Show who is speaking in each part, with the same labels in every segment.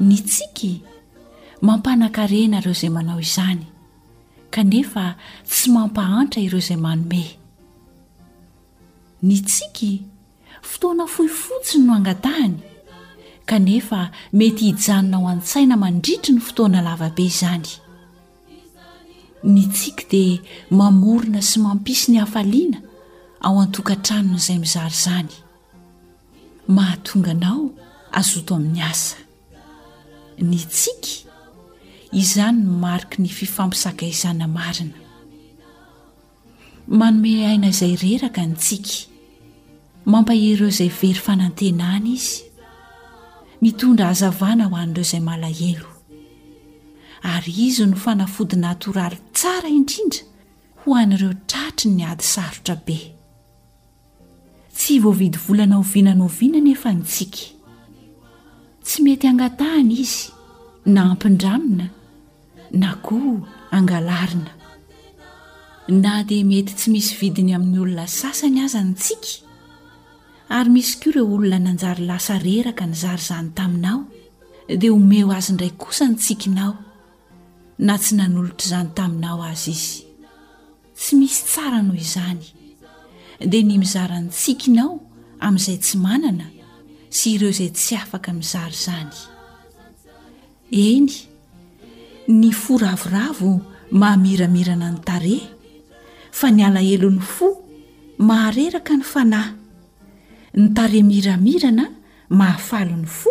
Speaker 1: Ny tsiky mampanan-karena ireo izay manao izany, kanefa tsy mampahantra ireo izay manome. Ny tsiky, fotoana fohy fotsiny no angatahany, kanefa mety hijanona ao an-tsaina mandritry ny fotoana lavabe izany. Ny tsiky dia mamorona sy mampisy ny hafaliana ao an-tokantranon'izay mizara izany. mahatonga anao azoto amin'ny asa. Ny tsiky, izany no mariky ny fifampisakaizana marina. Manome aina izay reraka ny tsiky, mampahery ireo izay very fanantenana izy, mitondra hazavana ho an'ireo izay malahelo. Ary izy no fanafody natoraly tsara indrindra ho an'ireo tratry ny ady sarotra be. Tsy voavidy vola na oviana na oviana anefa ny tsiky. Tsy mety hangatahana izy na hampindramina na koa hangalarina. Na dia mety tsy misy vidiny amin'ny olona sasany aza ny tsiky, ary misy koa ireo olona nanjary lasa reraka nizara izany taminao, dia omeo azy indray kosa ny tsikinao, na tsy nanolotra izany taminao aza izy. Tsy misy tsara noho izany dia ny mizara ny tsikinao amin'izay tsy manana sy ireo izay tsy afaka mizara izany. Eny, ny fo ravoravo mahamiramirana ny tarehy, fa ny alahelon'ny fo mahareraka ny fanahy. Ny tarehy miramirana mahafaly ny fo.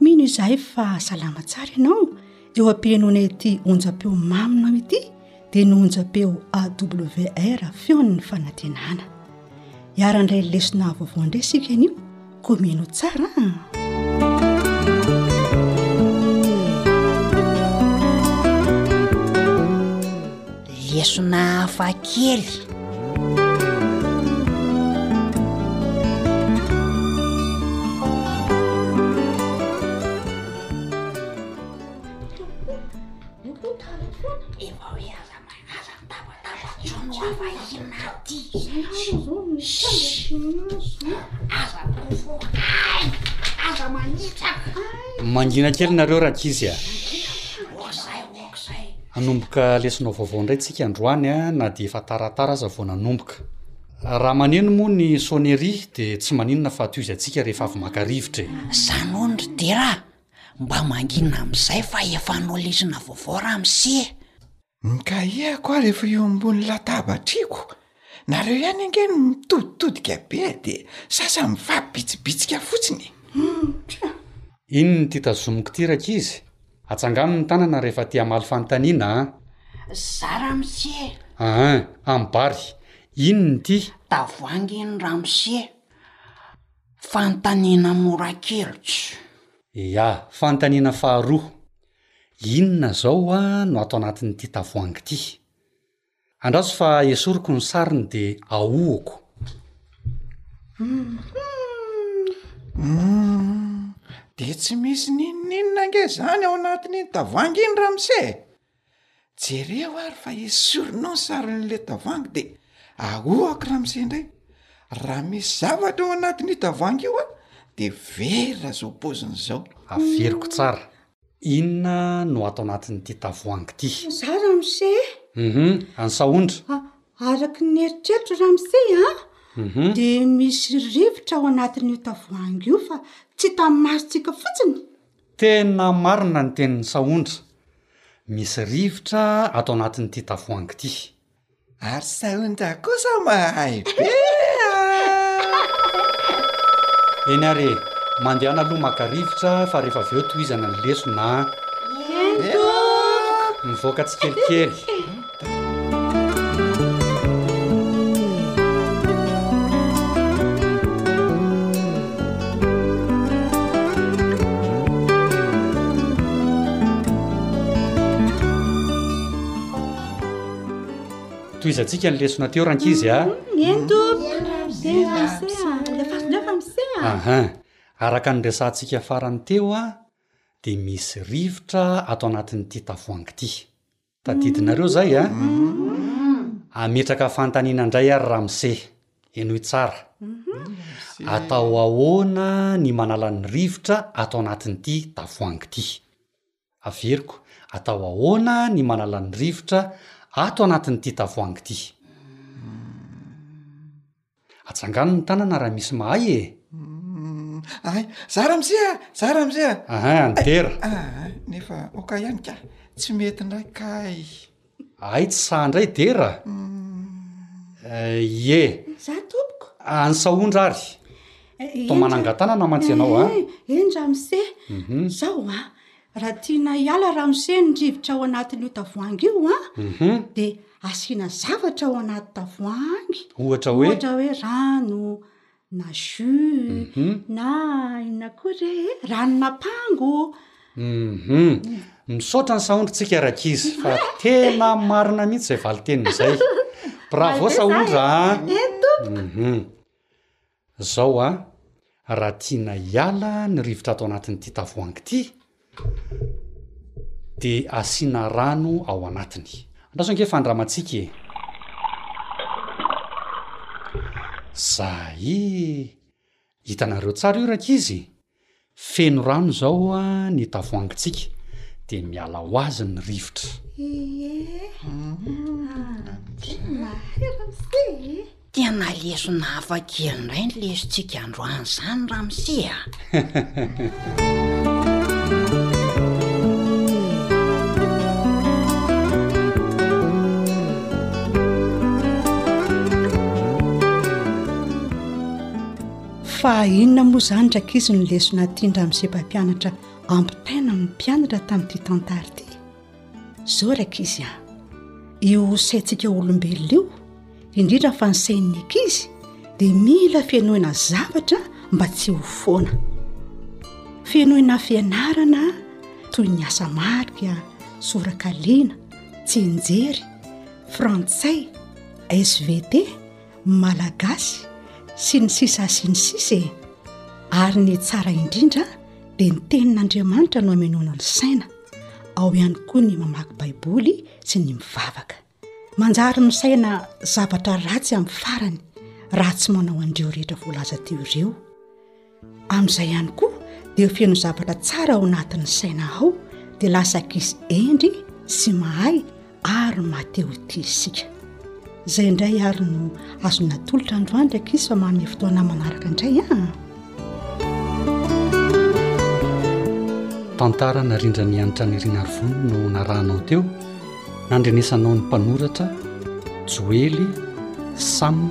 Speaker 2: Mino izahay fa salama tsara ianao, eo am-pihainoana ity onjam-peo maminao ity dia ny onjam-peo AWR feon'ny fanantenana. Hiara-handray lesona vaovao indray isika anio, koa mino tsara an!
Speaker 3: Lesona hafa kely.
Speaker 4: Mangina kely nareo rankizy a. Hanomboka lesona vaovao indray tsika androany na dia efa taratara aza vao nanomboka. Raha maneno moa ny sonnerie dia tsy maninona fa tohiza tsika rehefa avy maka rivotra e!
Speaker 3: Zany hono ry Dera a! Mba mangina amin'izay fa efa hanao lesona vaovao Ramose e!
Speaker 5: Ny cahier-ko ary efa eo ambony latabatriko. Nareo ihany ange no mitoditodika be e, dia sasany mifampibitsibitsiika fotsiny
Speaker 4: e! Hum-pia! Inn ity tazomiko ity rankizy? Atsangano ny tanana rehefa te hamaly fanontaniana an!
Speaker 3: Za ramose!
Speaker 4: Ahin, am bary! Inn ity?
Speaker 3: Tavoangy inn ramose! Fanontaniana mora keltso!
Speaker 4: Ia, fanontaniana faharoa! Inona zao an no ato anatin'ity tavoangy ity? Andraso fa esoriko ny sariny dia ahohoko.
Speaker 5: Dia tsy misy n'inon'inona ange izany ao anatin'iny tavoahangy iny ramose e! Jereo ary fa esorinao ny sarin'ilay tavoahangy dia ahohako ramose indray. Raha misy zavatra ao anatin'io tavoahangy io dia very raha izao paoziny izao.
Speaker 4: Averiko tsara. Inona no ato anatin'ity tavoahangy ity?
Speaker 2: Za Ramsey eh!
Speaker 4: Uhum, an'i Sahondra.
Speaker 2: A, araky ny eritreritro Ramsey a,
Speaker 4: Uhum.
Speaker 2: dia misy rivotra ao anatin'io tavoahangy io fa tsy hitan'ny masontsika fotsiny.
Speaker 4: Tena marina ny tenin'i Sahondra. Misy rivotra ato anatin'ity tavoahangy ity.
Speaker 5: Ary Saunda kosa mahay be ah!
Speaker 4: Eny ary e, mandehana aloha maka rivotra fa rehefa avy eo tohizana ny lesona an! Eny tompoko! Mivoaka tsikelikely! Tohizantsika ny lesona teo rankizy a.
Speaker 2: Eny tompoko. Tena miseha.
Speaker 4: Alefaso indray fa miseha. Aha. Araka ny resahantsika farany teo a dia misy rivotra ato anatin'ity tavoahangy ity. Tadidinareo izay a? Ametraka fanontaniana indray ary ramose. Henoy tsara. Atao ahoana ny manala ny rivotra ato anatin'ity tavoahangy ity? Averiko, atao ahoana ny manala ny rivotra ato anatin'ity tavoahangy ity? Atsangano ny tanana raha misy mahay e!
Speaker 5: Ay, za ramose a! Za ramose a!
Speaker 4: Ahay, an'i
Speaker 5: Dera! Ay, nefa ok ihany ka! Tsy mety indray kay!
Speaker 4: Ay tsy sahy ndray dera a! Ie.
Speaker 2: Za tompoko.
Speaker 4: Any sahondra ary. Toa manangan-tanana mantsy ianao a!
Speaker 2: Eny ramose. Zao a! Raha tiana hiala ramose ny rivotra ao anatin'io tavoahangy io a! dia asiana zavatra ao anaty tavoahangy.
Speaker 4: Ohatra hoe?
Speaker 2: Ohatra hoe rano, na jus na inona koa re e,
Speaker 4: ranon'ampango. Misaotra ny sahondrintsika rankizy fa tena marina mihitsy izay valin-teniny izay. Bravo sahondra an!
Speaker 2: Eny
Speaker 4: tompoko. Izao an, raha tiana hiala ny rivotra ato anatin'ity tavoahangy ity Dia asiana rano ao anatiny. Andraso ange fa andramantsika e! Zay e! Hitanareo tsara io rankizy? Feno rano izao ny tavoahangintsika dia miala ho azy ny rivotra.
Speaker 2: Ie, tena mahay ramose e!
Speaker 3: Tena lesona hafa kely indray ny lesontsika androany izany Ramsi a!
Speaker 2: Fa inona moa izany rankizy no lesona tian-dRamose mpampianatra ampitaina amin'ny mpianatra tamin'ity tantara ity? Zao ry ankizy a, io saintsika olombelona io, indrindra fa ny sain'ny ankizy dia mila fenoina zavatra mba tsy ho foana. Fenoina fianarana toy ny asa marika, sorakaliana, tsinjery, frantsay, svt, malagasy sy ny sisa sy ny sisa e. Ary ny tsara indrindra dia ny tenin'Andriamanitra no amenoana ny saina. ao ihany koa ny mamaky baiboly sy ny mivavaka manjary misaina zavatra ratsy amin'ny farany raha tsy manao an'ireo rehetra voalaza teo ireo amin'izay ihany koa dia ho feno zavatra tsara ao anatin'ny saina ao dia lasa kisy endry sy mahay ary maty ho tia isika. Izay indray ary no azo natolotra androany ry ankizy fa manome fotoana manaraka indray an!
Speaker 4: Tantara na rindrany Hanitra Nirinarovony no narahanao teo, nandrenesanao ny mpanoratra Joely Sam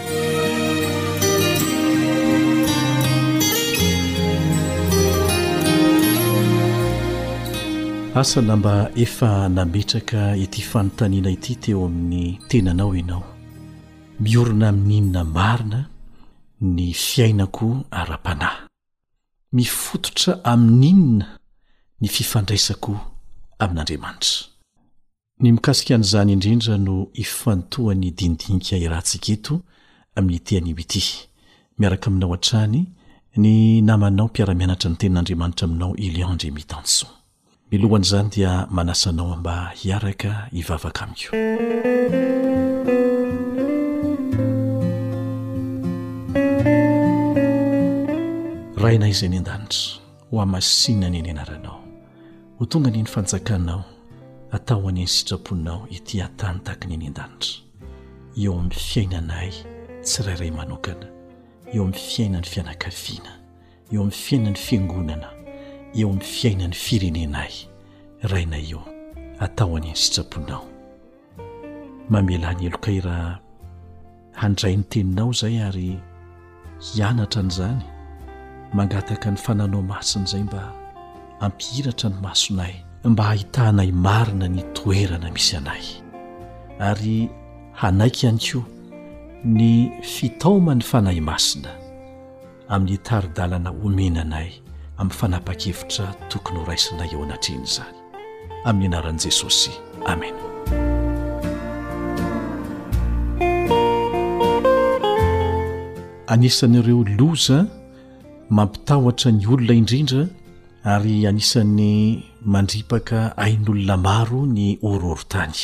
Speaker 6: Asa na mba efa nametraka ity fanontaniana ity teo amin'ny tenanao ianao. Miorina amin'inona marina ny fiainako ara-panahy? Mifototra amin'inona ny fifandraisako amin'Andriamanitra? Ny mikasika an'izany indrindra no ifantohan'ny dindinika iarahantsika eto amin'ity anio ity. Miaraka aminao hatrany ny namanao mpiara-mianatra ny Tenin'Andriamanitra aminao Ilian Ndry Mitanso. Milohan'izany dia manasa anao mba hiaraka hivavaka amiko. Rainay izay any an-danitra. Ho hamasinany ny anaranao. Ho tonga ny ny fanjakanao. Atao any ny sitraponao ety an-tany tahaka ny any an-danitra. Eo amin'ny fiainanay tsirairay manokana. Eo amin'ny fiainan'ny fianakaviana. Eo amin'ny fiainan'ny fiangonana. Eo amin'ny fiainan'ny firenenay. Rainay o, atao any ny sitraponao. mamelà ny heloka ira handray ny teninao izay ary hianatra an'izany mangataka ny fananao masina izay mba hampihiratra ny masonay mba hahitanay marina ny toerana misy anay ary hanaiky ihany koa ny fitaoman'ny fanahy masina amin'ny taridalana omenanay amin'ny fanapa-kevitra tokony horaisinay eo anatrehan'izany amin'ny anaran'i Jesosy. Amena. Anisan'ireo loza mampitahotra ny olona indrindra ary anisan'ny mandripaka ain'olona maro ny horohorontany.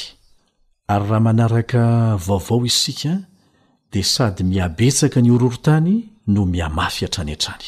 Speaker 6: Ary raha manaraka vaovao isika dia sady mihabetsaka ny horohorontany no mihamafy hatrany hatrany.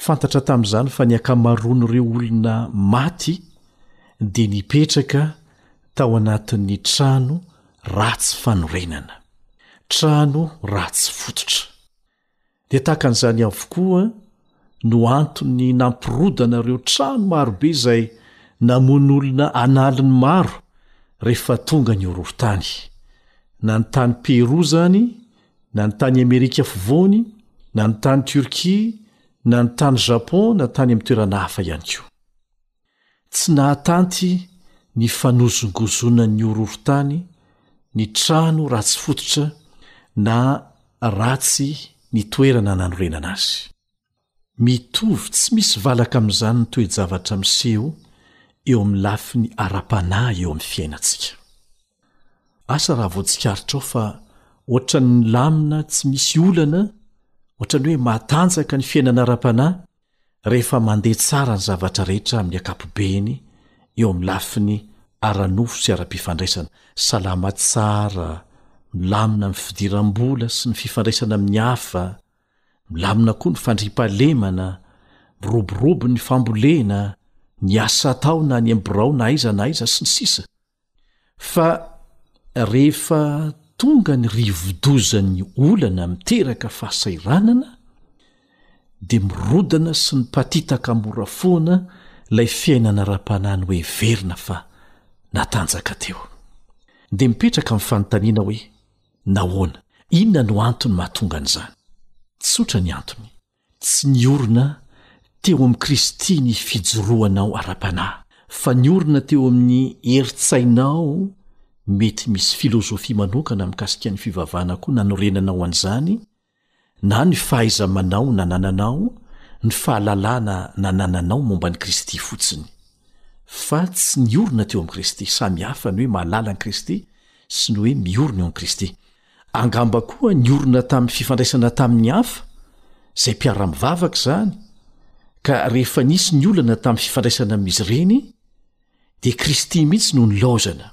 Speaker 6: Fantatra tamin'izany fa ny ankamaroan'ireo olona maty dia nipetraka tao anatin'ny trano ratsy fanorenana, trano ratsy fototra. Dia tahaka an'izany avokoa no antony nampirodana ireo trano marobe izay namono olona an'aliny maro rehefa tonga ny horohorontany, na ny tany Pérou izany na ny tany Amerika Afovoany, na ny tany Turquie, na ny tany Japon na tany amin'ny toerana hafa ihany koa. Tsy nahatanty ny fanozongozonan'ny horohorontany ny trano ratsy fototra na ratsy ny toerana nanorenana azy. Mitovy tsy misy valaka amin'izany ny toe-javatra miseho eo amin'ny lafiny ara-panahy eo amin'ny fiainantsika. Asa raha vao tsikaritrao fa hoatran'ny milamina tsy misy olana, hoatran'ny hoe matanjaka ny fiainana ara-panahy, rehefa mandeha tsara ny zavatra rehetra amin'ny ankapobeny eo amin'ny lafiny ara-nofo sy ara-pifandraisana, salama tsara, milamina amin'ny fidiram-bola sy ny fifandraisana amin'ny hafa, Milamina koa ny fandriampahalemana, miroborobo ny fambolena, ny asa atao na any amin'ny birao na aiza na aiza sy ny sisa Fa rehefa tonga ny rivodozan'ny olana miteraka fahasahiranana dia mirodana sy mipatitaka mora foana ilay fiainana ara-panahy noheverina fa natanjaka teo. Dia mipetraka ny fanontaniana hoe, Nahoana? Inona no antony mahatonga an'izany? Tsotra ny antony. Tsy niorina teo amin'i Kristy ny fijoroanao ara-panahy, fa niorina teo amin'ny herin-tsainao Mety misy filozofia manokana mikasika ny fivavahana koa nanorenanao an'izany na ny fahaiza-manao nanananao, ny fahalalana nanananao momba an'i Kristy fotsiny, fa tsy niorina teo amin'i Kristy, samy hafa ny hoe mahalala an'i Kristy sy ny hoe miorina eo amin'i Kristy. Angamba koa niorina tamin'ny fifandraisana tamin'ny hafa, izay mpiara-mivavaka izany, ka rehefa nisy ny olana tamin'ny fifandraisana amin'izy ireny, dia Kristy mihitsy no nilaozana,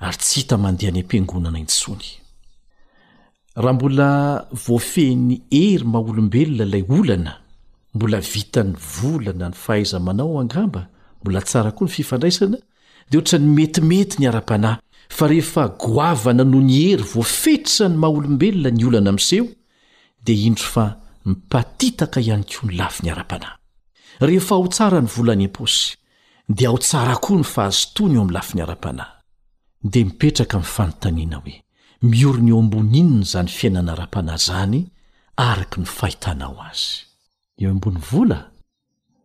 Speaker 6: ary tsy hita mandeha any am-piangonana intsony. Raha mbola voafehin'ny hery maha olombelona ilay olana, mbola vitan'ny vola na ny fahaiza-manao angamba, mbola tsara koa ny fifandraisana, dia ohatran'ny metimety ny ara-panahy, fa rehefa goavana noho ny hery voafetran'ny maha olombelona ny olana miseho, dia indro fa mipatitaka ihany koa ny lafiny ara-panahy. Rehefa ao tsara ny vola any am-paosy, dia ao tsara koa ny fahazotoana eo amin'ny lafiny ara-panahy. Dia mipetraka ny fanontaniana hoe. Miorina eo ambony inona izany fiainana ara-panahy izany araka ny fahitanao azy? Eo ambony vola?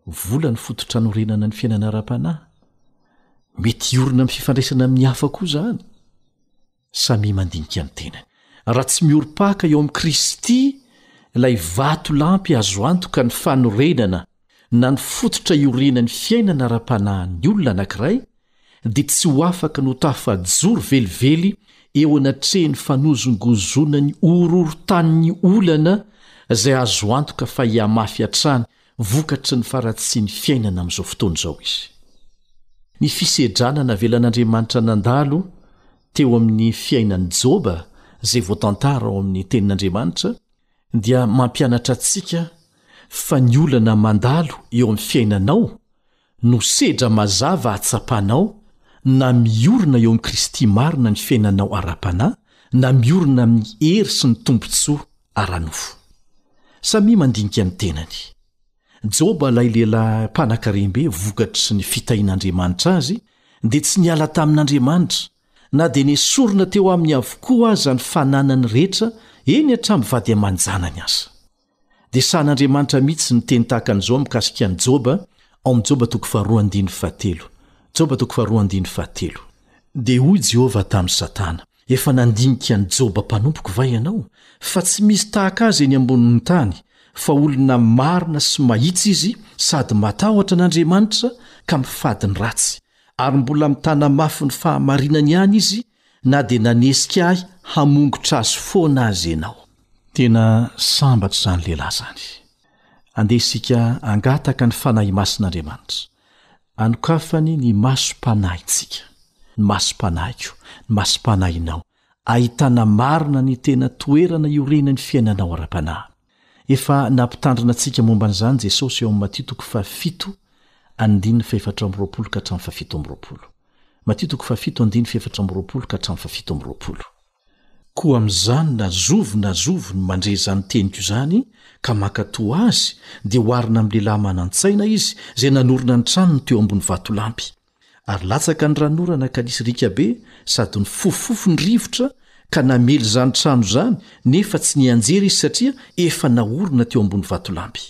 Speaker 6: Vola no fototranorenana ny fiainana ara-panahy? Mety hiorina amin'ny fifandraisana amin'ny hafa koa izany? Samia mandinika ny tenany. Raha tsy miorim-paka eo amin'i Kristy, ilay vatolampy azo antoka ny fanorenana, Na ny fototra iorenan'ny fiainana ara-panahin'ny olona anankiray dia tsy ho afaka no tafajoro velively eo anatrehin'ny fanozongozonan'ny horohorotan'ny olana izay azo antoka fa hihamafy hatrany vokatry ny faharatsian'ny fiainana amin'izao fotoana izao izy. Ny fisedrana navelan'Andriamanitra nandalo teo amin'ny fiainan'i Joba, izay voatantara ao amin'ny Tenin'Andriamanitra, dia mampianatra antsika fa ny olana mandalo eo amin'ny fiainanao no sedra mazava ahatsapanao na miorina eo amin'i Kristy marina ny fiainanao ara-panahy na miorina amin'ny hery sy ny tombontsoa ara-nofo. Samia mandinika ny tenany. Joba ilay lehilahy mpanankarem-be vokatry ny fitahian'Andriamanitra azy dia tsy niala tamin'Andriamanitra na dia nesorina teo aminy avokoa aza ny fananany rehetra, eny hatramin'ny vady aman-janany aza. Dia sahan'Andriamanitra mihitsy ny teny tahaka an'izao mikasika an'i Joba, ao amin'ny Joba toko faharoa andininy fahatelo. Joba toko faharoa andininy fahatelo. Dia hoy Jehovah tamin'i Satana, Efa nandinika an'i Joba mpanompoko va ianao? Fa tsy misy tahaka azy eny ambonin'ny tany, fa olona marina sy mahitsy izy, sady matahotra an'Andriamanitra, ka mifady ny ratsy, Ary mbola mitana mafy ny fahamarinany ihany izy na dia nanesika ahy hamongotra azy foana aza ianao. Tena sambatra izany lehilahy izany. Andeha isika hangataka ny Fanahy Masin'Andriamanitra hanokafany ny masom-panahintsika, ny masom-panahiko, ny masom-panahinao, ahitana marina ny tena toerana iorenan'ny fiainanao ara-panahy. Efa nampitandrina antsika momba an'izany Jesosy ao amin'ny Matio toko fahafito andininy fahefatra amby roapolo ka hatramin'ny fahafito amby roapolo. Matio toko fahafito andininy fahefatra amby roapolo ka hatramin'ny fahafito amby roapolo. Koa amin'izany na zovy na zovy no mandre izany teniko izany ka mankatò azy, dia oharina amin'ny lehilahy manan-tsaina izy, izay nanorina ny tranony teo ambony vatolampy. Ary latsaka ny ran'orana ka nisy riaka be sady nifofofofo ny rivotra ka namely izany trano izany nefa tsy nianjera izy satria efa naorina teo ambony vatolampy.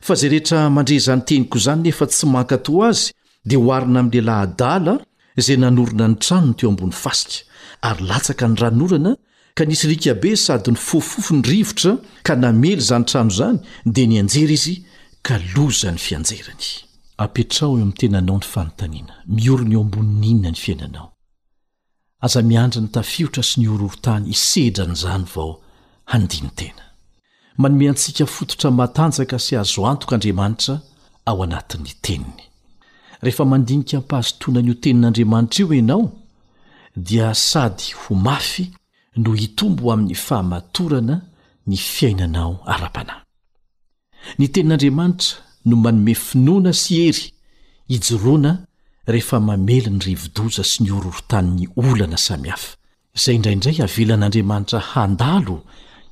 Speaker 6: Fa izay rehetra mandre izany teniko izany nefa tsy mankatò azy dia oharina amin'ny lehilahy adala izay nanorina ny tranony teo ambony fasika ary latsaka ny ran'orana Ka nisy riaka be sady nifofofofo ny rivotra ka namely izany trano izany, dia nianjera izy ka loza ny fianjerany. Apetraho eo amin'ny tenanao ny fanontaniana, miorina eo ambonin'ny inona ny fiainanao? Aza miandry ny tafiotra sy ny horohorontany hisedra an'izany vao handini-tena. Manome antsika fototra matanjaka sy azo antoka Andriamanitra ao anatin'ny Teniny. Rehefa mandinika am-pahazotoana an'io Tenin'Andriamanitra io ianao, dia sady ho mafy no hitombo amin'ny fahamatorana ny fiainanao ara-panahy. Ny Tenin'Andriamanitra no manome finoana sy hery hijoroana rehefa mamely ny rivo-doza sy ny horohorotan'ny olana samihafa, izay indraindray avelan'Andriamanitra handalo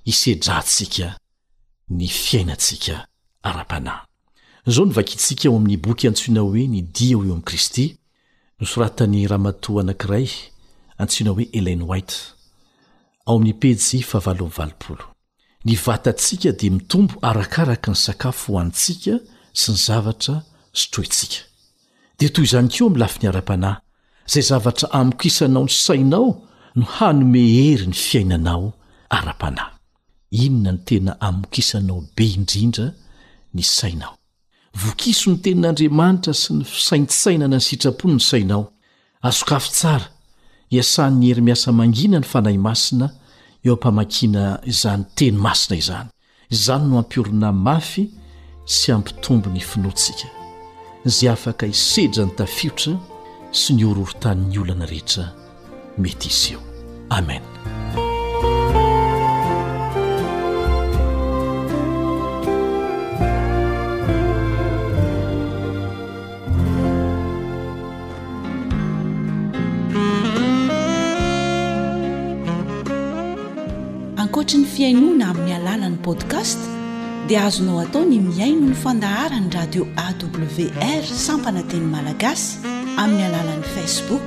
Speaker 6: hisedratsika ny fiainantsika ara-panahy. Izao no vakintsika ao amin'ny boky antsoina hoe Ny Dia ho eo amin'i Kristy, nosoratan'ny ramatoa anankiray antsoina hoe Ellen White, ao amin'ny pejy fahavalo amby valopolo. Ny vatantsika dia mitombo arakaraka ny sakafo hohanintsika sy ny zavatra sotrointsika. Dia toy izany koa amin'ny lafiny ara-panahy, izay zavatra amokisanao ny sainao no hanome hery ny fiainanao ara-panahy. Inona no tena amokisanao be indrindra ny sainao? Vokiso ny Tenin'Andriamanitra sy ny fisaintsainana ny sitrapony ny sainao. Asokafo tsara, iasan'ny hery miasa mangina ny Fanahy Masina eo am-pamakiana izany Teny masina izany. Izany no hampiorina mafy sy hampitombo ny finoantsika, izay afaka hisedra ny tafiotra sy ny horohorotan'ny olana rehetra. mety hiseho amen
Speaker 7: ankoatry ny fihainoana amin'ny alalan'ny podcast dia azonao atao ny mihaino ny fandaharan'ny radio awr sampana teny malagasy amin'ny alalan'ny facebook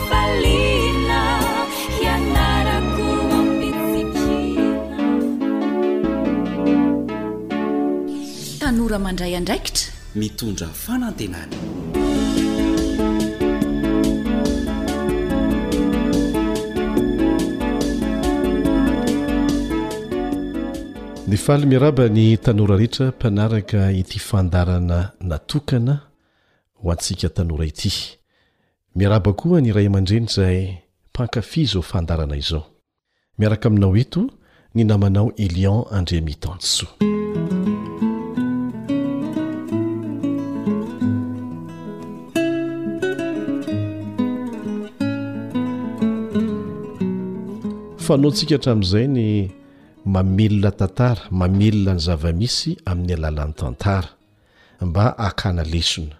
Speaker 8: Tanora
Speaker 1: mandray andraikitra,
Speaker 9: mitondra fanantenana.
Speaker 10: Dia faly miaraba ny tanora rehetra mpanaraka ity fandarana natokana ho antsika tanora ity. Miarahaba koa ny ray aman-dreny izay mpankafy izao fandaharana izao. Miaraka aminao eto ny namanao Elian Andriamitansoa. Fanaontsika hatramin'izay ny mamelona tantara, mamelona ny zava-misy amin'ny alalan'ny tantara mba hakana lesona.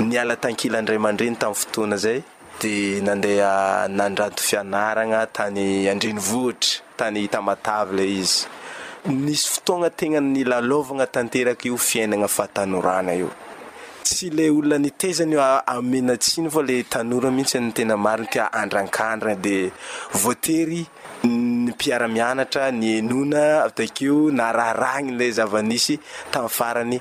Speaker 10: Niala tankilan'ny ray aman-dreny tamin'ny fotoana izay
Speaker 11: dia nandeha nandranto fianaragna tany an-drenivohitra, tany Tamatave ilay izy. Nisy fotoagna tegna nilalaovagna tanteraka io fiainagna fahatanorana io. Tsy ilay olona nitaiza ny hamena tsiny fa ilay tanora mihitsy no tena marina ka andrankandragna dia voatery ny mpiara-mianatra nihenoana avy takeo nararahiny ilay zava-nisy tamin'ny farany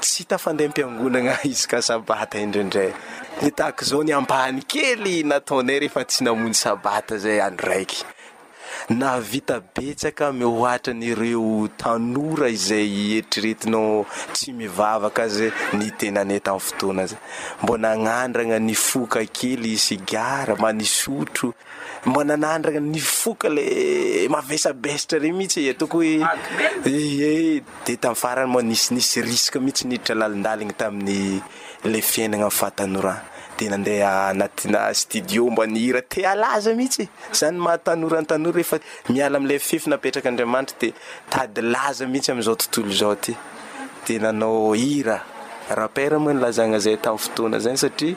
Speaker 11: tsy tafandray am-piangonagna isaka sabata indraindray dia tahaka izao ny ambany kely nataonay rehefa tsy namonjy sabata zay andro raiky nahavita betsaka mihoatra an'ireo tanora izay eritreretinao tsy mivavaka azy ny tenanay tamin'ny fotoana zay mbola nagnandragna ny foka kely sigara manisotro Mba nanandrana nifoka le mavesabestra re mihitsy e, ataoko hoe ie de tamin'ny farany moa nisy nisy risque mihitsy niditra lalindaliny tamin'ny le fiainana ny fahatanorana de nandeha anatina studio mba nihira te halaza mihitsy e, zany ny maha tanora ny tanora rehefa miala amin'ilay fefy napetrak'Andriamanitra de tady laza mihitsy amin'izao tontolo izao ty de nanao hira, rappeur moa nilazana zay tamin'ny fotoana zay satria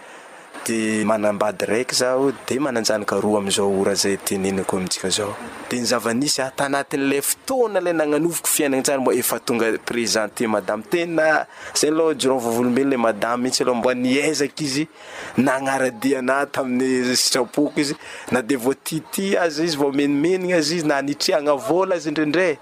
Speaker 11: Dia manambady raiky zaho dia mananjanaka roa amin'izao ora izay tenenako amintsika izao. Dia ny zava-nisy aho, tanatin'ilay fotoana ilay nagnanovako fiainana tsara mba efa tonga présenter madame, tena izay aloha jirao vavolombelona ilay madame mihitsy aloha mba niezaka izy nagnara-dia anah tamin'ny sitrapoko izy, na dia vao tiatia aza izy, vao menomenogna aza izy, na nitriagna vôla aza indraindray.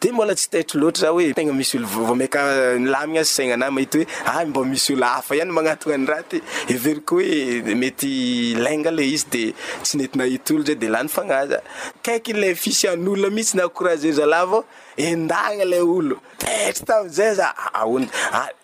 Speaker 11: Dia mbola tsy taitro loatra za hoe tegna misy olo vao mainka nilamigna saigna na mahita hoe any mbô misy olo hafa ihany magnatogna ny raha ty heveriko hoe mety lainga le izy de tsy nety nahita olo zay de lany fagnahy za kaiky le fisian'olo mitsy nakoraze zalahy vao endagna le olo taitro tamzay za aoun ah.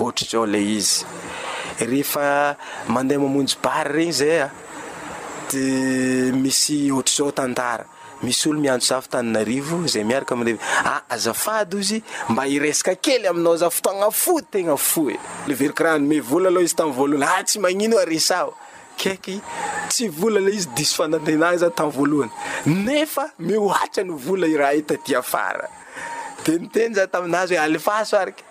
Speaker 11: Ohatr'izao ilay izy, rehefa mandeha mamonjy bar regny izay a, dia misy ohatr'izao tantara, misy olo miantso za avy Tananarivo izay miaraka amin-dRevi, ah azafady ozy mba hiresaka kely aminao za fotoagna fohy tegna fohy, leveriko raha hanome vola aloha izy tamin'ny voalohany, ah tsy magnino oa resaho, kaiky tsy vola ilay izy diso fanantenana za tamin'ny voalohany, nefa mihoatra ny vola i raha io taty afara, dia niteny za taminazy hoe alefaso ary ka.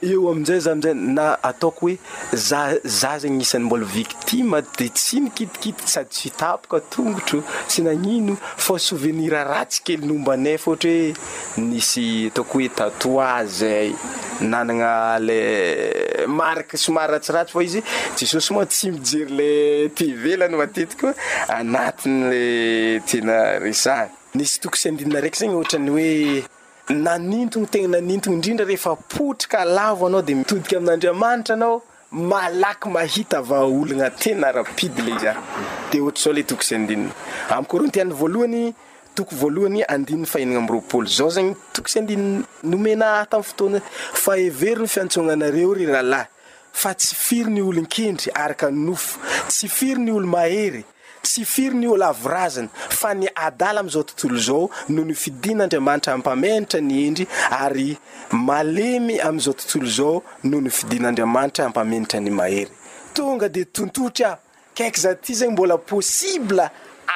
Speaker 11: Eo amin'izay izany indray na ataoko hoe za za izay agnisan'ny mbola victime dia tsy nikitikity sady tsy tapoka tongotro tsy nagnino fa souvenir ratsy kely no mba nefa ohatra hoe nisy ataoko hoe tatouage zay nanagna le marque somary ratsiratsy fa izy Jesosy moa tsy mijery le ety ivelany matetika hoe anatin'le tena resahany. Nisy toko sy andininy araiky zegny ohatran'ny hoe. Nanintogny tegna nanintogny indrindra rehefa potrika lavo anao de mitodika amin'Andriamanitra anao malaky mahita vahaolagna tena rapide le iza de ohatr'izao le toko sy andininy am Korintiana voalohany toko voalohany andininy fahenigna amby roapolo zao zegny toko sy andininy nomena ahy tam fotoana fa hevero ny fiantsoagnanareo ry rahalahy fa tsy firy ny olon-kendry araka ny nofo tsy firy ny olo-mahery Tsy firy ny ho lavorasiny, fa ny adala amin'izao tontolo izao no nofidin'Andriamanitra hampamehantra ny hendry, ary malemy amin'izao tontolo izao no nofidin'Andriamanitra hampamenitra ny mahery. Tonga dia tontotry aho, kaiky izany ity izay mbola possible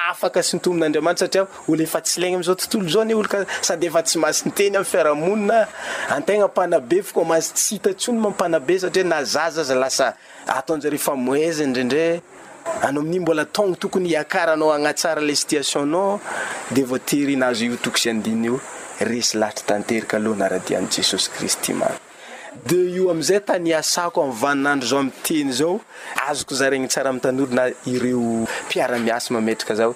Speaker 11: afaka sintomin'Andriamanitra, satria olo efa tsy ilaigny amin'izao tontolo izao anie olo ka, sady efa tsy masin-teny amin'ny fiarahamonina, antegna mpanabe foko masin-tsy hita intsony mampanabe, satria na zaza aza lasa. Ataonjareo famohezany re ndre anao minia mbola tong tokony hiakaranao hagnatsara le situation nao de vao tery hinazo io toko sy andininy io resy lahatra tanteraka aloha naradia an'i Jesosy Kristy man de io amizay tany iasako am vaninandro zao miteny zao azoko zaraigny tsara am tanora na ireo mpiara miasa mametraka zao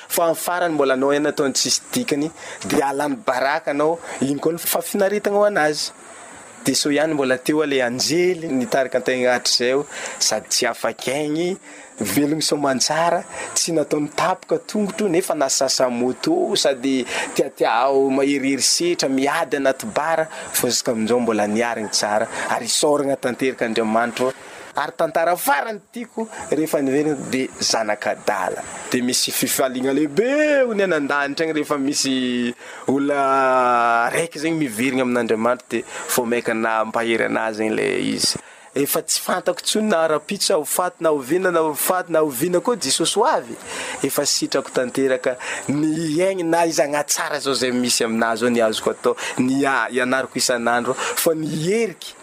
Speaker 11: Fa ny farany mbola anao ihany ataony tsisy dikany dia alany baraka anao iny koa ny fahafinaretagna ho anazy dia sao ihany mbola teo ilay anjely nitarika antegna hatrizay eo sady tsy afaka aigny velogno sao mantsara tsy natao nitapoka tongotro nefa nasasa moto sady tiatia ao maherihery setra miady anaty bara fa jusk'aminjao mbola niarigny tsara ary isaoragna tanteraka Andriamanitro Ary tantara farany tiako rehefa niverina de zanak'adala de misy fifaliagna lehibe ho ny any andanitra agny rehefa misy olona raiky zegny miverigna amin'Andriamanitra de vao maika nampahery anazy zegny le izy efa tsy fantako tsony na rahampitso sa ho faty na oviana na ho faty na oviana koa Jesosy ho avy efa sitrako tanteraka ny hiaigny na izy agnatsara zao zay misy aminah zao ny azoko atao ny hianarako isan'andro fa ny heriky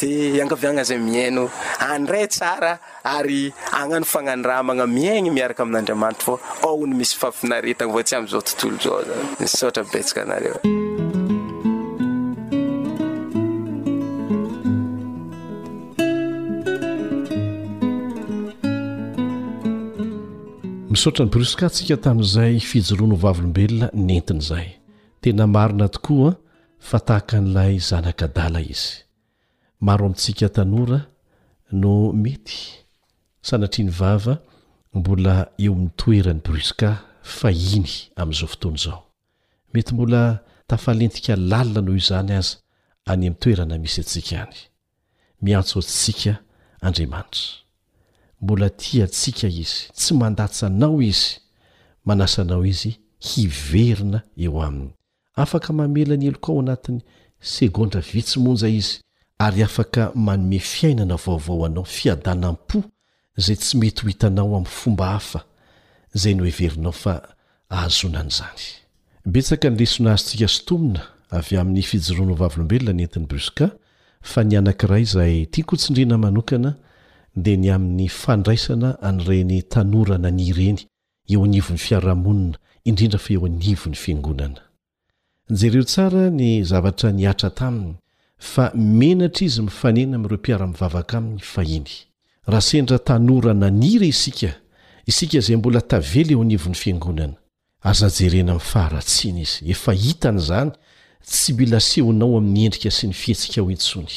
Speaker 11: Dia iangaviagna izay mihaino handray tsara ary hagnano fagnandramagna miaigny miaraka amin'Andriamanitro fô ao no misy fahafinaretagna fa tsy am'izao tontolo izao zany. Misaotra betsaka anareo.
Speaker 10: Misaotra ny Brusca antsika tamin'izay fijoroana ho vavolombelona nentiny izay. Tena marina tokoa fa tahaka an'ilay zanak'adala izy. Maro amintsika tanora no mety sanatria ny vava mbola eo amin'ny toeran'ny brusca fahiny amin'izao fotoana izao. Mety mbola tafalentika lalina noho izany aza any amin'ny toerana misy antsika any. Miantso antsika Andriamanitra. Mbola tia antsika Izy, tsy mandatsa anao Izy, manasa anao Izy hiverina eo Aminy. Afaka mamela ny helokao ao anatin'ny segondra vitsy monja Izy, ary afaka manome fiainana vaovao anao, fiadanam-po izay tsy mety ho hitanao amin'ny fomba hafa izay noheverinao fa ahazoana an'izany. Betsaka ny lesona azontsika sintomina avy amin'ny fijoroanao vavolombelona nentin'i Brusca, fa ny anankiray izay tiako hotsindriana manokana dia ny amin'ny fandraisana an'ireny tanora naniry ireny eo anivon'ny fiarahamonina, indrindra fa eo anivon'ny fiangonana. Jereo tsara ny zavatra nihatra taminy fa menatra izy mifanena amin'ireo mpiara-mivavaka aminy fahiny. Raha sendra tanora naniry isika, isika izay mbola tavela eo anivon'ny fiangonana, aza jerena amin'ny faharatsiana izy. Efa hitany izany, tsy mila asehonao amin'ny endrika sy ny fihetsikao intsony.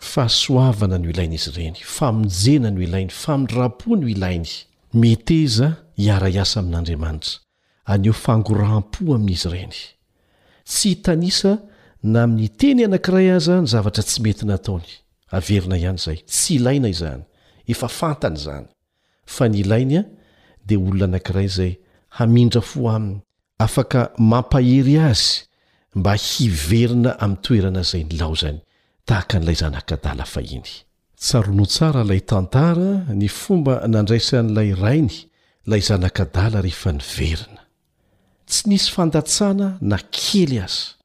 Speaker 10: Fahasoavana no ilain'izy ireny, famonjena no ilainy, famindram-po no ilainy. Meteza hiara-hiasa amin'Andriamanitra, haneho fangoraham-po amin'izy ireny. Tsy hitanisa na amin'ny teny anankiray aza ny zavatra tsy mety nataony. Averina ihany izay. Tsy ilaina izany. Efa fantany izany. Fa ny ilainy dia olona anankiray izay hamindra fo aminy, Afaka mampahery azy mba hiverina amin'ny toerana izay nilaozany, tahaka an'ilay zanak'adala fahiny. Tsaroanao tsara ilay tantara, ny fomba nandraisan'ilay rainy ilay zanak'adala rehefa niverina. Tsy nisy fandatsana na kely aza,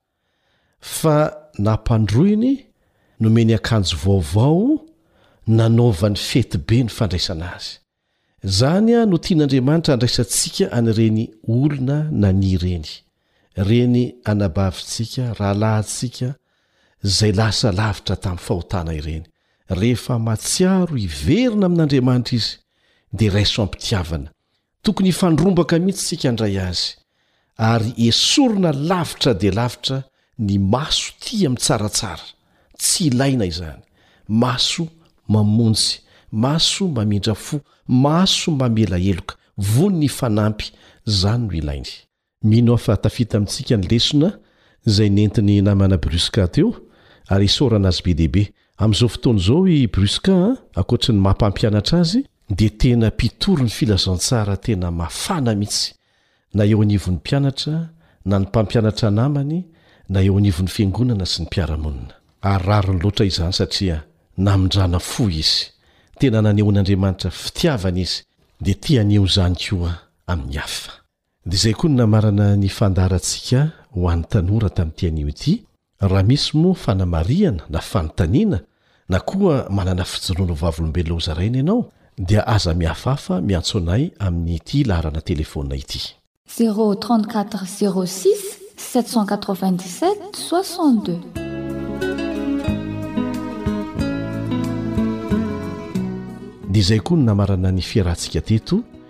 Speaker 10: fa nampandroiny, nomeny akanjo vaovao, nanaovany fetibe ny fandraisana azy. Izany no tian'Andriamanitra handraisantsika an'ireny olona nania ireny, ireny anabavintsika, rahalahintsika izay lasa lavitra tamin'ny fahotana ireny. Rehefa mahatsiaro hiverina amin'Andriamanitra izy, dia raiso am-pitiavana. Tokony hifandrombaka mihitsy isika handray azy, Ary esorina lavitra dia lavitra ny maso tia mitsaratsara, tsy ilaina izany, maso mamonjy, maso mamindra fo, maso mamela heloka, von'ny fanampy, izany no ilainy. Mino aho fa tafita amintsika ny lesona izay nentin'i namana Brusca teo, ary isaorana azy be dia be. Amin'izao fotoana izao i Brusca, ankoatry ny maha mpampianatra azy, dia tena mpitory ny filazantsara tena mafana mihitsy, na eo anivon'ny mpianatra na ny mpampianatra namany na eo anivon'ny fiangonana sy ny mpiara-monina. Ary rariny loatra izany satria namindrana fo izy, tena nanehoan'Andriamanitra fitiavana izy dia te haneho izany koa amin'ny hafa. Dia izay koa no namarana ny fandaharantsika ho an'ny tanora tamin'ity anio ity. Raha misy moa fanamarihana na fanontaniana na koa manana fijoroana ho vavolombelona hozaraina ianao dia aza mihafahafa miantso anay amin' ity laharana telefonina ity. Zéro trente quatre zéro six sept cent quatre vingt dix sept soixante deux. Dia izay
Speaker 12: koa no
Speaker 7: namarana ny
Speaker 13: fiarahantsika teto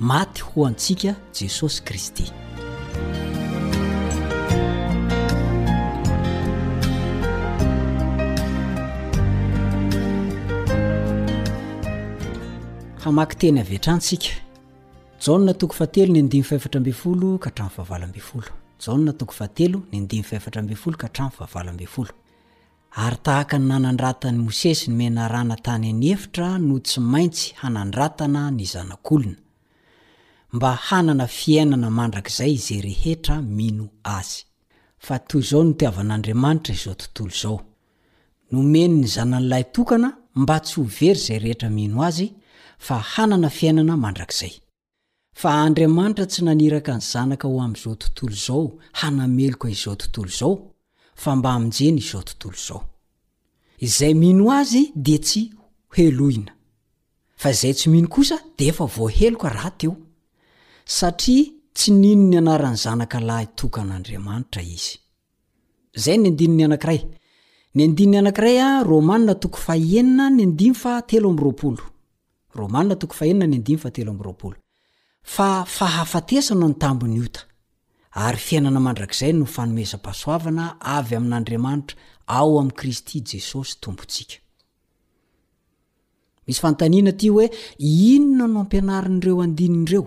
Speaker 13: Maty ho antsika Jesosy Kristy. Hamaky teny avy hatrany tsika. Jaona toko fahatelo ny andin'ny fahefatra ambin'ny folo ka hatramin'ny fahavalo ambin'ny folo. Jaona toko fahatelo ny andin'ny fahefatra ambin'ny folo ka hatramin'ny fahavalo ambin'ny folo. Ary tahaka ny nanandratan'i Mosesy ny menarana tany an'efitra no tsy maintsy hanandratana ny Zanak'olona, mba hanana fiainana mandrakizay izay rehetra mino Azy. Fa toy izao no itiavan'Andriamanitra izao tontolo izao, Nomeny ny Zanany Lahitokana mba tsy ho very izay rehetra mino Azy, fa hanana fiainana mandrakizay. Fa Andriamanitra tsy naniraka ny Zanaka ho amin'izao tontolo izao hanameloka izao tontolo izao, fa mba hamonjena izao tontolo izao. Izay mino Azy dia tsy hoheloina. Fa izay tsy mino kosa dia efa voaheloka rahateo, satria tsy nino ny anaran'ny Zanaka Lahy tokan'Andriamanitra izy. Izay ny andininy anankiray. Ny andininy anankiray, Romana toko fahenina, ny andininy fahatelo amby roapolo. Romana toko fahenina ny andininy fahatelo amby roapolo. Fa fahafatesana no tambin'ny ota, ary fiainana mandrakizay no fanomezam-pahasoavana avy amin'Andriamanitra ao amin'i Kristy Jesosy Tompontsika. Misy fanontaniana aty hoe inona no ampianarin'ireo andininy ireo?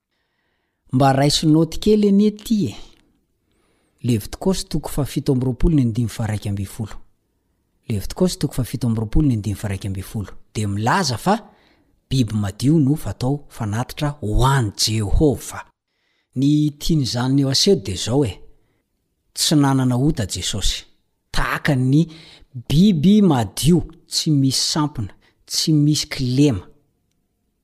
Speaker 13: Mba raiso naoty kely anie ty e! Levitikosy toko fahafito amby roapolo ny andininy faharaika ambin'ny folo. Levitikosy toko fahafito amby roapolo ny andininy faharaika ambin'ny folo dia milaza fa biby madio no fatao fanatitra ho an'i Jehovah. Ny tian'izany aseho dia izao e, tsy nanana ota Jesosy. Tahaka ny biby madio, tsy misy sampona, tsy misy kilema.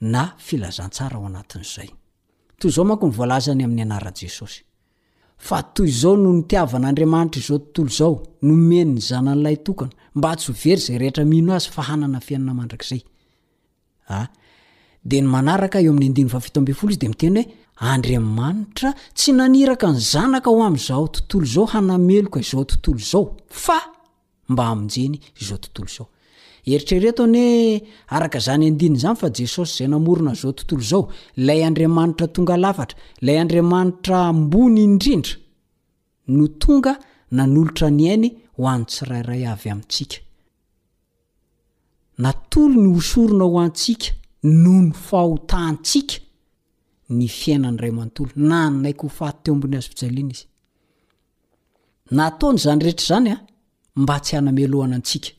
Speaker 13: na filazantsara ao anatin'izay. Toy izao manko ny voalazany amin'ny anaran'i Jesosy, Fa toy izao no nitiavan'Andriamanitra izao tontolo izao, nomeny ny Zanany Lahitokana, mba tsy ho very izay rehetra mino Azy fa hanana fiainana mandrakizay. A. Dia ny manaraka eo amin'ny andininy fahafito ambin'ny folo izy dia miteny hoe, Andriamanitra tsy naniraka ny Zanaka ho amin'izao tontolo izao hanameloka izao tontolo izao, fa. mba hamonjeny izao tontolo izao. Eritrereto anie araka izany andininy izany fa Jesosy izay namorona izao tontolo izao, ilay Andriamanitra tonga lafatra, ilay Andriamanitra ambony indrindra no tonga nanolotra ny ainy ho an'ny tsirairay avy amintsika. Natolony ho sorona ho antsika noho ny fahotantsika ny fiainany iray manontolo. Nanaiky ho faty teo ambony hazofijaliana izy. Nataony izany rehetra izany mba tsy hanamelohana antsika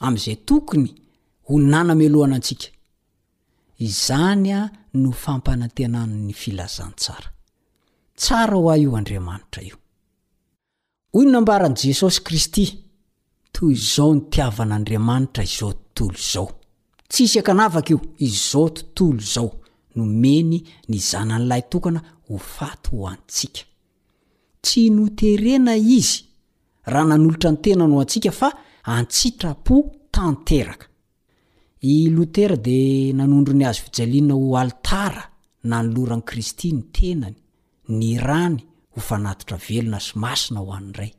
Speaker 13: amin'izay tokony ho nanamelohana antsika. Izany no fampanantenan'ny filazantsara. Tsara ho ahy io Andriamanitra io. Hoy ny nambaran'i Jesosy Kristy. Toy izao ny tiavan'Andriamanitra izao tontolo izao. Tsy hisy ankanavaka io, izao tontolo izao. Nomeny ny Zanany lahitokana ho faty ho antsika. Tsy noterena Izy raha nanolotra ny tenany ho antsika fa an-tsitrapo tanteraka. I Lotera dia nanondro ny hazofijaliana ho alitara nanoloran'i Kristy ny tenany, ny rany ho fanatitra velona sy masina ho an'ny Ray.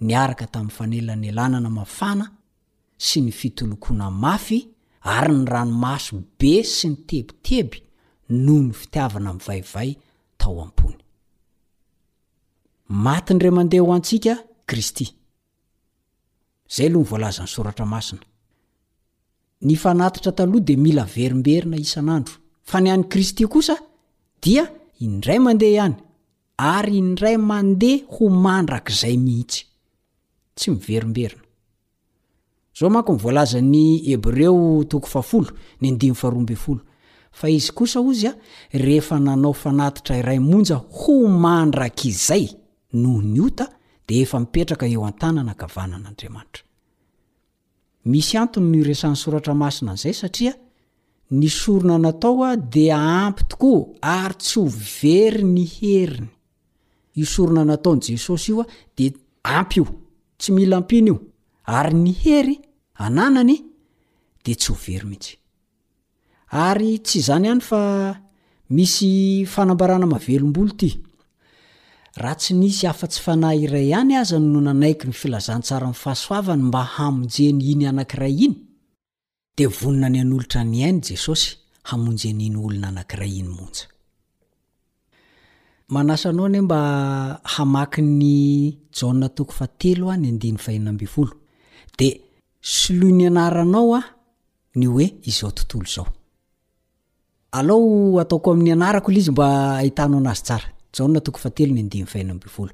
Speaker 13: Niaraka tamin'ny fanelanelanana mafana sy ny fitolokoana mafy ary ny ranomaso be sy ny tebiteby noho ny fitiavana mivaivay tao am-pony. Matin-dRay mandeha ho antsika Kristy. Izay aloha ny voalazan'ny Soratra Masina. Ny fanatitra taloha dia mila averimberina isan'andro. Fa ny an'i Kristy kosa dia indray mandeha ihany, ary indray mandeha ho mandrakizay mihitsy. Tsy miverimberina. Izao manko no voalazan' ny Hebreo toko fahafolo, ny andininy faharoa ambin'ny folo, Fa izy kosa, hozy, rehefa nanao fanatitra iray monja ho mandrak' izay noho ny ota, dia efa mipetraka eo an-tanana ankavanana Andriamanitra. Misy antony no iresahan'ny Soratra Masina an'izay, satria ny sorona natao dia ampy tokoa ary tsy ho very ny heriny. Io sorona nataon'i Jesosy io dia ampy io, tsy mila ampiana io, ary ny hery ananany dia tsy ho very mihitsy. Ary tsy izany ihany fa misy fanambarana mavelombolo ity, Raha tsy nisy afa-tsy fanahy iray ihany aza no nanaiky ny filazantsaran'ny fahasoavany mba hamonjeny iny anankiray iny, dia vonona ny hanolotra ny ainy Jesosy hamonjy an'iny olona anankiray iny monja. Manasa anao anie mba hamaky ny Jaona toko fahatelo a, ny andininy fahenina ambin'ny folo. Dia soloy ny anaranao a, ny hoe izao tontolo izao. Alao ataoko amin'ny anarako ilay izy mba hahitanao anazy tsara. Jaona toko fahatelo ny andininy fahenina ambin'ny folo.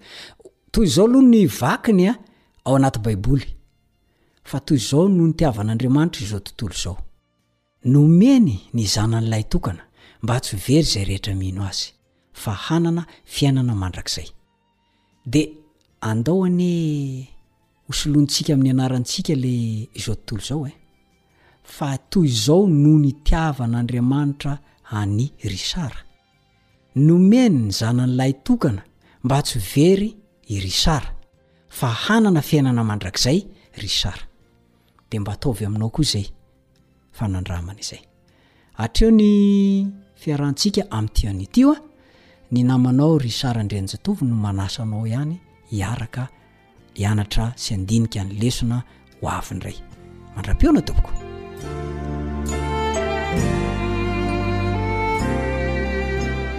Speaker 13: Toy izao aloha ny vakiny a, ao anaty baiboly, fa toy izao no nitiavan'Andriamanitra izao tontolo izao. Nomeny ny zanany lahitokana mba tsy ho very izay rehetra mino azy, fa hanana fiainana mandrakizay. Dia andao anie hosolointsika amin'ny anarantsika le izao tontolo izao e! Fa toy izao no nitiavan'Andriamanitra an'i Risara. Nomeny ny zanany lahitokana mba tsy ho very i Risara, fa hanana fiainana mandrakizay Risara. Dia mba ataovy aminao koa izay. fanandramana izay. Hatreo ny fiarahantsika amin'ity an'ity hoa, ny namanao Richard Andrianjatovo no manasa anao ihany hiaraka hianatra sy handinika ny lesona ho
Speaker 1: avy indray. Mandra-piona tompoko.